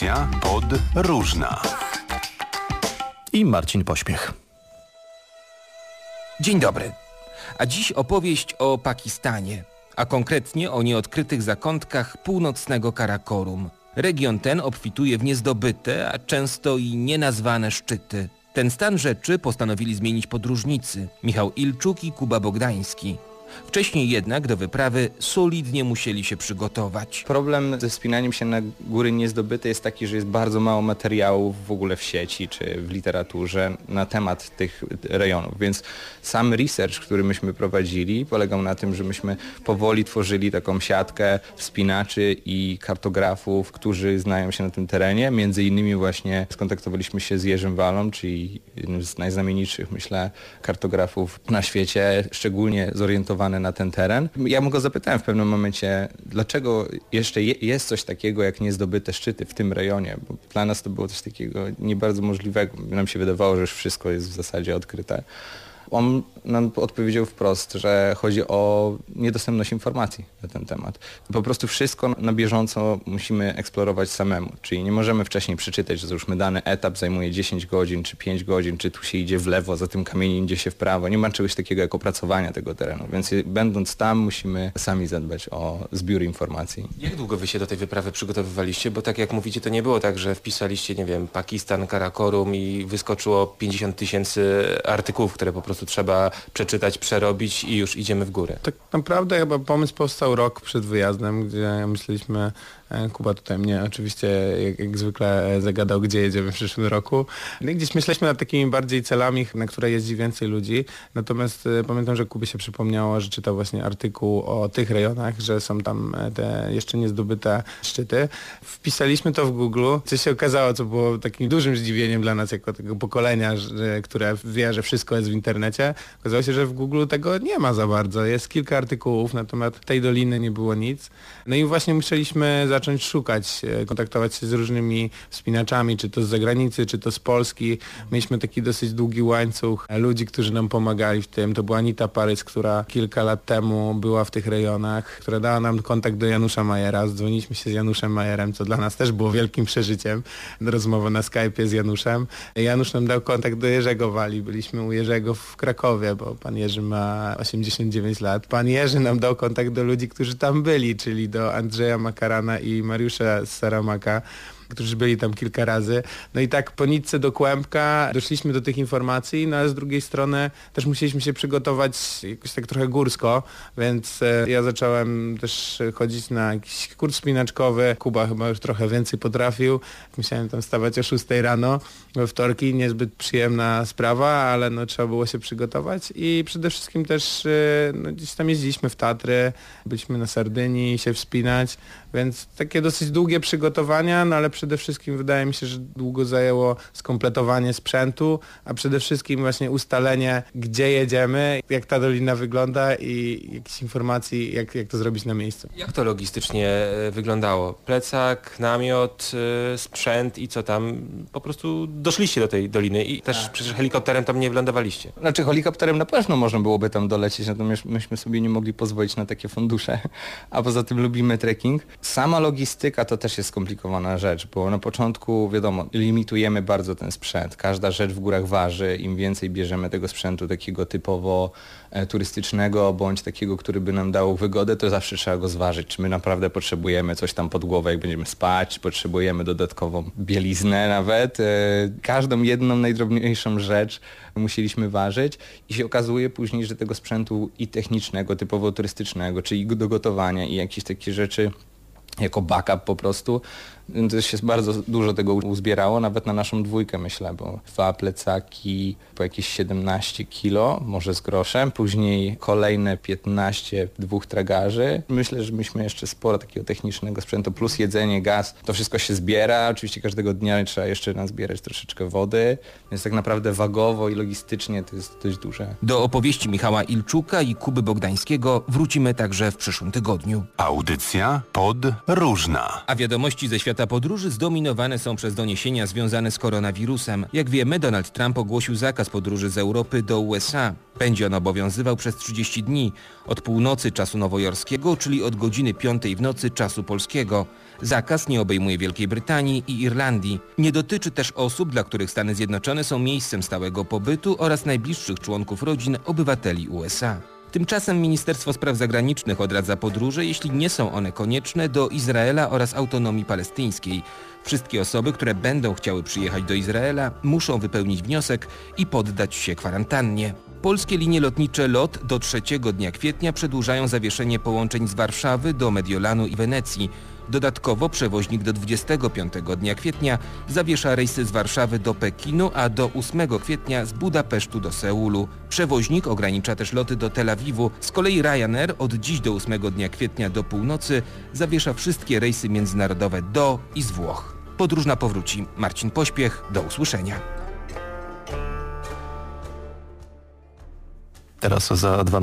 Audycja pod różna. I Marcin Pośpiech. Dzień dobry. A dziś opowieść o Pakistanie, a konkretnie o nieodkrytych zakątkach północnego Karakorum. Region ten obfituje w niezdobyte, a często i nienazwane szczyty. Ten stan rzeczy postanowili zmienić podróżnicy Michał Ilczuk i Kuba Bogdański. Wcześniej jednak do wyprawy solidnie musieli się przygotować. Problem ze wspinaniem się na góry niezdobyte jest taki, że jest bardzo mało materiałów w ogóle w sieci czy w literaturze na temat tych rejonów, więc sam research, który myśmy prowadzili polegał na tym, że myśmy powoli tworzyli taką siatkę wspinaczy i kartografów, którzy znają się na tym terenie. Między innymi właśnie skontaktowaliśmy się z Jerzym Walą, czyli jednym z najznamienitszych, myślę, kartografów na świecie, szczególnie na ten teren. Ja mu go zapytałem w pewnym momencie, dlaczego jeszcze je, jest coś takiego jak niezdobyte szczyty w tym rejonie, bo dla nas to było coś takiego nie bardzo możliwego. Nam się wydawało, że już wszystko jest w zasadzie odkryte. On nam odpowiedział wprost, że chodzi o niedostępność informacji na ten temat. Po prostu wszystko na bieżąco musimy eksplorować samemu, czyli nie możemy wcześniej przeczytać, że załóżmy dany etap zajmuje 10 godzin czy 5 godzin, czy tu się idzie w lewo, za tym kamieniem idzie się w prawo. Nie ma czegoś takiego jak opracowania tego terenu, więc będąc tam musimy sami zadbać o zbiór informacji. Jak długo wy się do tej wyprawy przygotowywaliście? Bo tak jak mówicie, to nie było tak, że wpisaliście, nie wiem, Pakistan, Karakorum i wyskoczyło 50 tysięcy artykułów, które po prostu trzeba przeczytać, przerobić i już idziemy w górę. Tak naprawdę chyba pomysł powstał rok przed wyjazdem, gdzie myśleliśmy, e, Kuba tutaj mnie oczywiście jak, jak zwykle e, zagadał, gdzie jedziemy w przyszłym roku. No i gdzieś myśleliśmy nad takimi bardziej celami, na które jeździ więcej ludzi. Natomiast e, pamiętam, że Kubie się przypomniało, że czytał właśnie artykuł o tych rejonach, że są tam te jeszcze niezdobyte szczyty. Wpisaliśmy to w Google, co się okazało, co było takim dużym zdziwieniem dla nas jako tego pokolenia, że, które wie, że wszystko jest w internecie. Okazało się, że w Google tego nie ma za bardzo. Jest kilka artykułów na temat tej doliny, nie było nic. No i właśnie musieliśmy zacząć szukać, e, kontaktować się z różnymi wspinaczami, czy to z zagranicy, czy to z Polski. Mieliśmy taki dosyć długi łańcuch ludzi, którzy nam pomagali w tym. To była Anita Parys, która kilka lat temu była w tych rejonach, która dała nam kontakt do Janusza Majera. Dzwoniliśmy się z Januszem Majerem, co dla nas też było wielkim przeżyciem. Rozmowa na Skype'ie z Januszem. Janusz nam dał kontakt do Jerzego Wali. Byliśmy u Jerzego w Krakowie, bo pan Jerzy ma 89 lat. Pan Jerzy nam dał kontakt do ludzi, którzy tam byli, czyli do Andrzeja Makarana i Mariusza Saramaka którzy byli tam kilka razy. No i tak po nitce do kłębka doszliśmy do tych informacji, no ale z drugiej strony też musieliśmy się przygotować jakoś tak trochę górsko, więc e, ja zacząłem też chodzić na jakiś kurs spinaczkowy. Kuba chyba już trochę więcej potrafił. Musiałem tam stawać o 6 rano we wtorki, niezbyt przyjemna sprawa, ale no trzeba było się przygotować i przede wszystkim też e, no, gdzieś tam jeździliśmy w Tatry, byliśmy na Sardynii się wspinać, więc takie dosyć długie przygotowania, no ale przede wszystkim wydaje mi się, że długo zajęło skompletowanie sprzętu, a przede wszystkim właśnie ustalenie, gdzie jedziemy, jak ta dolina wygląda i jakieś informacji, jak, jak to zrobić na miejscu. Jak to logistycznie e, wyglądało? Plecak, namiot, e, sprzęt i co tam? Po prostu doszliście do tej doliny i też tak. przecież helikopterem tam nie wylądowaliście. Znaczy helikopterem na pewno można byłoby tam dolecieć, natomiast myśmy sobie nie mogli pozwolić na takie fundusze, a poza tym lubimy trekking. Sama logistyka to też jest skomplikowana rzecz, bo na początku wiadomo, limitujemy bardzo ten sprzęt. Każda rzecz w górach waży, im więcej bierzemy tego sprzętu takiego typowo e, turystycznego, bądź takiego, który by nam dał wygodę, to zawsze trzeba go zważyć, czy my naprawdę potrzebujemy coś tam pod głowę, jak będziemy spać, czy potrzebujemy dodatkową bieliznę nawet. E, każdą jedną najdrobniejszą rzecz musieliśmy ważyć i się okazuje później, że tego sprzętu i technicznego, typowo turystycznego, czyli do gotowania i jakieś takie rzeczy jako backup po prostu. To się bardzo dużo tego uzbierało, nawet na naszą dwójkę myślę, bo dwa plecaki po jakieś 17 kilo, może z groszem, później kolejne 15 dwóch tragarzy. Myślę, że myśmy jeszcze sporo takiego technicznego sprzętu, plus jedzenie, gaz, to wszystko się zbiera. Oczywiście każdego dnia trzeba jeszcze nazbierać troszeczkę wody, więc tak naprawdę wagowo i logistycznie to jest dość duże. Do opowieści Michała Ilczuka i Kuby Bogdańskiego wrócimy także w przyszłym tygodniu. Audycja pod różna. A wiadomości ze świata podróży zdominowane są przez doniesienia związane z koronawirusem. Jak wiemy, Donald Trump ogłosił zakaz podróży z Europy do USA. Będzie on obowiązywał przez 30 dni, od północy czasu nowojorskiego, czyli od godziny 5 w nocy czasu polskiego. Zakaz nie obejmuje Wielkiej Brytanii i Irlandii. Nie dotyczy też osób, dla których Stany Zjednoczone są miejscem stałego pobytu oraz najbliższych członków rodzin obywateli USA. Tymczasem Ministerstwo Spraw Zagranicznych odradza podróże, jeśli nie są one konieczne, do Izraela oraz autonomii palestyńskiej. Wszystkie osoby, które będą chciały przyjechać do Izraela, muszą wypełnić wniosek i poddać się kwarantannie. Polskie linie lotnicze LOT do trzeciego dnia kwietnia przedłużają zawieszenie połączeń z Warszawy do Mediolanu i Wenecji. Dodatkowo przewoźnik do 25 dnia kwietnia zawiesza rejsy z Warszawy do Pekinu, a do 8 kwietnia z Budapesztu do Seulu. Przewoźnik ogranicza też loty do Tel Awiwu. Z kolei Ryanair od dziś do 8 dnia kwietnia do północy zawiesza wszystkie rejsy międzynarodowe do i z Włoch. Podróżna powróci. Marcin Pośpiech. Do usłyszenia. Teraz za dwa